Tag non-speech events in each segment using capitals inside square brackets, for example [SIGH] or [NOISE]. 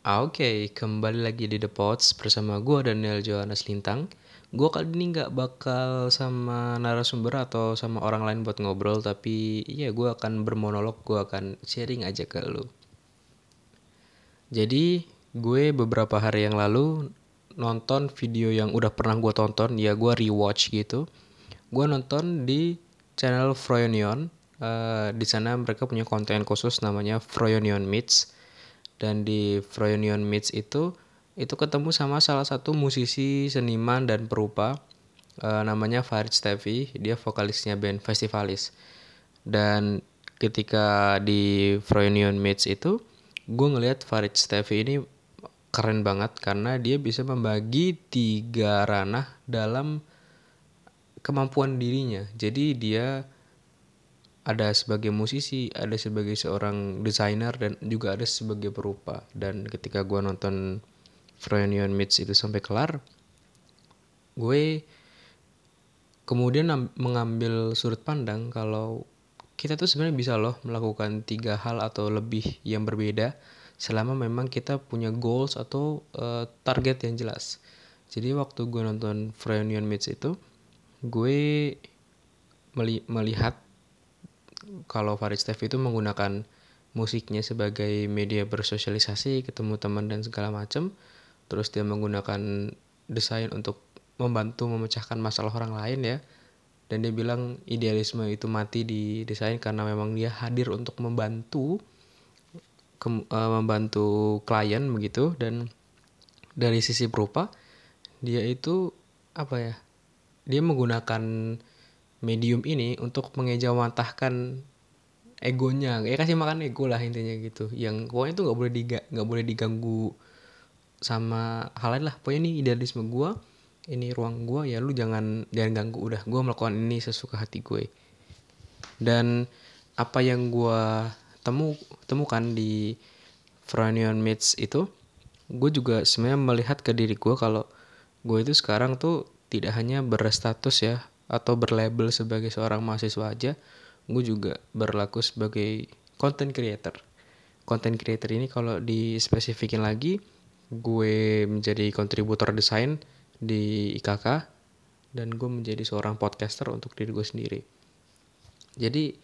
Ah, Oke, kembali lagi di The Pods bersama gue Daniel Johannes Lintang. Gue kali ini nggak bakal sama narasumber atau sama orang lain buat ngobrol, tapi iya gue akan bermonolog, gue akan sharing aja ke lu. Jadi gue beberapa hari yang lalu nonton video yang udah pernah gue tonton, ya gue rewatch gitu. Gue nonton di channel Froyonion. Eh, di sana mereka punya konten khusus namanya Froyonion Meets dan di Froyonion Meets itu itu ketemu sama salah satu musisi seniman dan perupa uh, namanya Farid Stevi. Dia vokalisnya band Festivalis. Dan ketika di Froyonion Meets itu gue ngelihat Farid Stevi ini keren banget karena dia bisa membagi tiga ranah dalam kemampuan dirinya. Jadi dia ada sebagai musisi, ada sebagai seorang desainer dan juga ada sebagai perupa. Dan ketika gue nonton Froyonion Meets itu sampai kelar, gue kemudian mengambil sudut pandang kalau kita tuh sebenarnya bisa loh melakukan tiga hal atau lebih yang berbeda selama memang kita punya goals atau uh, target yang jelas. Jadi waktu gue nonton Froyonion Meets itu, gue melihat kalau Farid Stef itu menggunakan musiknya sebagai media bersosialisasi, ketemu teman dan segala macam. Terus dia menggunakan desain untuk membantu memecahkan masalah orang lain ya. Dan dia bilang idealisme itu mati di desain karena memang dia hadir untuk membantu ke, uh, membantu klien begitu dan dari sisi perupa dia itu apa ya? Dia menggunakan medium ini untuk mengejawantahkan egonya. Ya kasih makan ego lah intinya gitu. Yang pokoknya itu nggak boleh diga nggak boleh diganggu sama hal lain lah. Pokoknya ini idealisme gue ini ruang gue ya lu jangan jangan ganggu. Udah gue melakukan ini sesuka hati gue. Dan apa yang gue temu temukan di Franion Meets itu gue juga sebenarnya melihat ke diri gue kalau gue itu sekarang tuh tidak hanya berstatus ya atau berlabel sebagai seorang mahasiswa aja gue juga berlaku sebagai content creator. Content creator ini kalau dispesifikin lagi gue menjadi kontributor desain di IKK dan gue menjadi seorang podcaster untuk diri gue sendiri. Jadi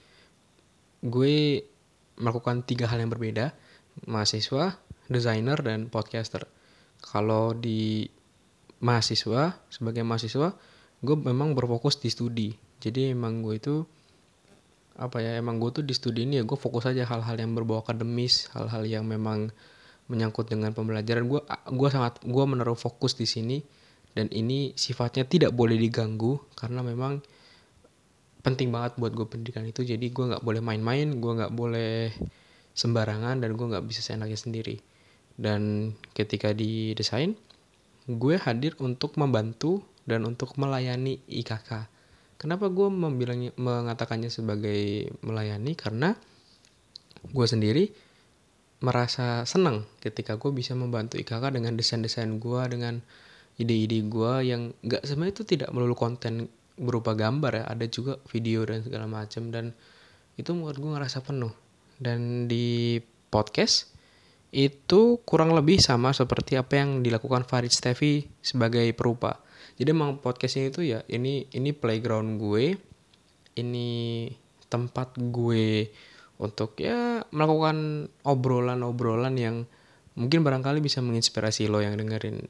gue melakukan tiga hal yang berbeda mahasiswa desainer dan podcaster. Kalau di mahasiswa sebagai mahasiswa gue memang berfokus di studi. Jadi emang gue itu apa ya emang gue tuh di studi ini ya gue fokus aja hal-hal yang berbau akademis hal-hal yang memang menyangkut dengan pembelajaran. Gue gue sangat gue menaruh fokus di sini dan ini sifatnya tidak boleh diganggu karena memang penting banget buat gue pendidikan itu. Jadi gue nggak boleh main-main gue nggak boleh sembarangan dan gue nggak bisa seenaknya sendiri. Dan ketika di desain gue hadir untuk membantu dan untuk melayani IKK. Kenapa gue mengatakannya sebagai melayani? Karena gue sendiri merasa senang ketika gue bisa membantu IKK dengan desain-desain gue, dengan ide-ide gue yang gak sebenarnya itu tidak melulu konten berupa gambar ya, ada juga video dan segala macam dan itu menurut gue ngerasa penuh. Dan di podcast itu kurang lebih sama seperti apa yang dilakukan Farid Stevi sebagai perupa jadi emang podcast ini tuh ya ini ini playground gue ini tempat gue untuk ya melakukan obrolan-obrolan yang mungkin barangkali bisa menginspirasi lo yang dengerin.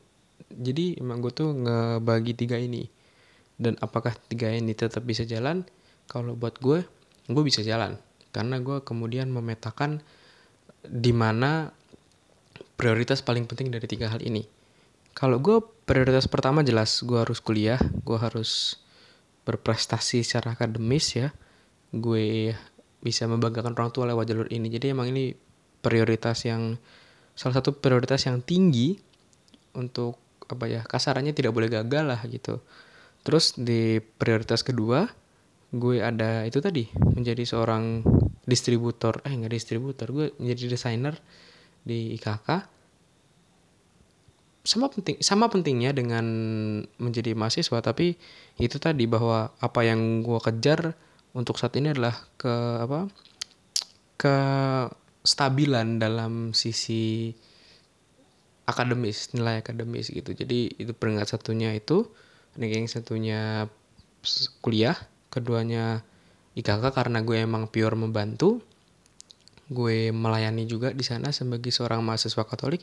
Jadi emang gue tuh ngebagi tiga ini. Dan apakah tiga ini tetap bisa jalan? Kalau buat gue gue bisa jalan. Karena gue kemudian memetakan di mana prioritas paling penting dari tiga hal ini kalau gue prioritas pertama jelas gue harus kuliah, gue harus berprestasi secara akademis ya. Gue bisa membanggakan orang tua lewat jalur ini. Jadi emang ini prioritas yang salah satu prioritas yang tinggi untuk apa ya kasarannya tidak boleh gagal lah gitu. Terus di prioritas kedua gue ada itu tadi menjadi seorang distributor eh nggak distributor gue menjadi desainer di IKK sama penting sama pentingnya dengan menjadi mahasiswa tapi itu tadi bahwa apa yang gue kejar untuk saat ini adalah ke apa ke stabilan dalam sisi akademis nilai akademis gitu. Jadi itu peringkat satunya itu ranking satunya kuliah keduanya IKK karena gue emang pure membantu gue melayani juga di sana sebagai seorang mahasiswa Katolik.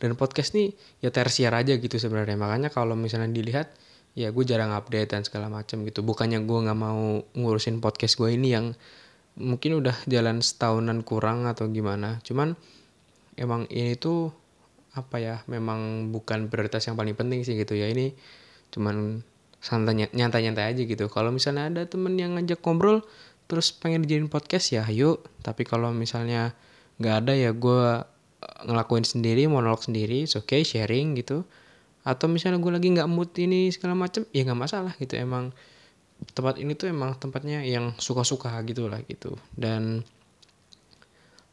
Dan podcast nih ya tersier aja gitu sebenarnya. Makanya kalau misalnya dilihat ya gue jarang update dan segala macam gitu. Bukannya gue nggak mau ngurusin podcast gue ini yang mungkin udah jalan setahunan kurang atau gimana. Cuman emang ini tuh apa ya memang bukan prioritas yang paling penting sih gitu ya. Ini cuman santai nyantai nyantai aja gitu. Kalau misalnya ada temen yang ngajak ngobrol terus pengen dijadiin podcast ya yuk tapi kalau misalnya nggak ada ya gue ngelakuin sendiri monolog sendiri oke okay sharing gitu. Atau misalnya gue lagi nggak mood ini segala macem ya nggak masalah gitu. Emang tempat ini tuh emang tempatnya yang suka-suka gitu lah gitu. Dan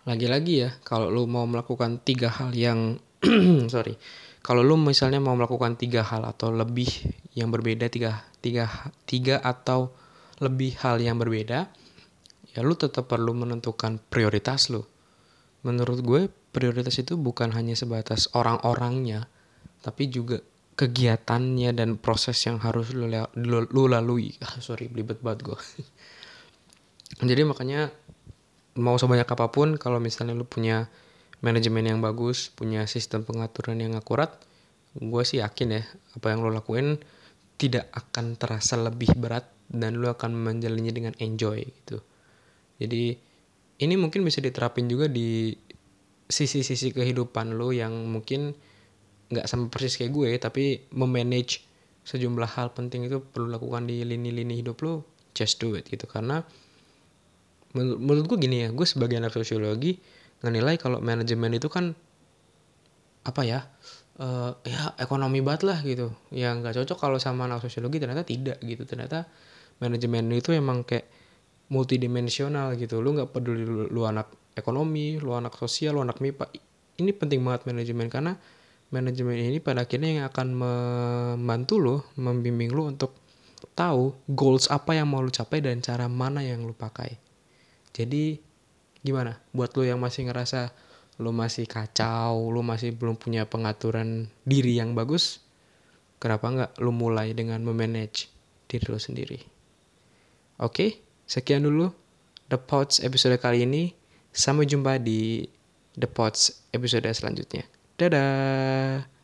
lagi-lagi ya kalau lu mau melakukan tiga hal yang [CLEARS THROAT] sorry kalau lu misalnya mau melakukan tiga hal atau lebih yang berbeda tiga tiga tiga atau lebih hal yang berbeda ya lu tetap perlu menentukan prioritas lu. Menurut gue prioritas itu bukan hanya sebatas orang-orangnya tapi juga kegiatannya dan proses yang harus lu, lu, lu lalui. [LAUGHS] Ah, sorry belibet banget gue [LAUGHS] jadi makanya mau sebanyak apa pun kalau misalnya lu punya manajemen yang bagus punya sistem pengaturan yang akurat gue sih yakin ya apa yang lo lakuin tidak akan terasa lebih berat dan lo akan menjalannya dengan enjoy gitu jadi ini mungkin bisa diterapin juga di sisi-sisi kehidupan lo yang mungkin nggak sama persis kayak gue tapi memanage sejumlah hal penting itu perlu lakukan di lini-lini hidup lo just do it gitu. Karena menur menurut gue gini ya gue sebagai anak sosiologi nilai kalau manajemen itu kan apa ya uh, ya ekonomi banget lah gitu. Yang nggak cocok kalau sama anak sosiologi ternyata tidak gitu. Ternyata manajemen itu emang kayak multidimensional gitu lu nggak peduli lu, lu anak ekonomi lu anak sosial lu anak mipa ini penting banget manajemen karena manajemen ini pada akhirnya yang akan membantu lo, membimbing lo untuk tahu goals apa yang mau lo capai dan cara mana yang lo pakai. Jadi gimana buat lo yang masih ngerasa lo masih kacau, lo masih belum punya pengaturan diri yang bagus, kenapa nggak lo mulai dengan memanage diri lo sendiri? Oke, sekian dulu The Pots episode kali ini. Sampai jumpa di The Pots episode selanjutnya. Dadah.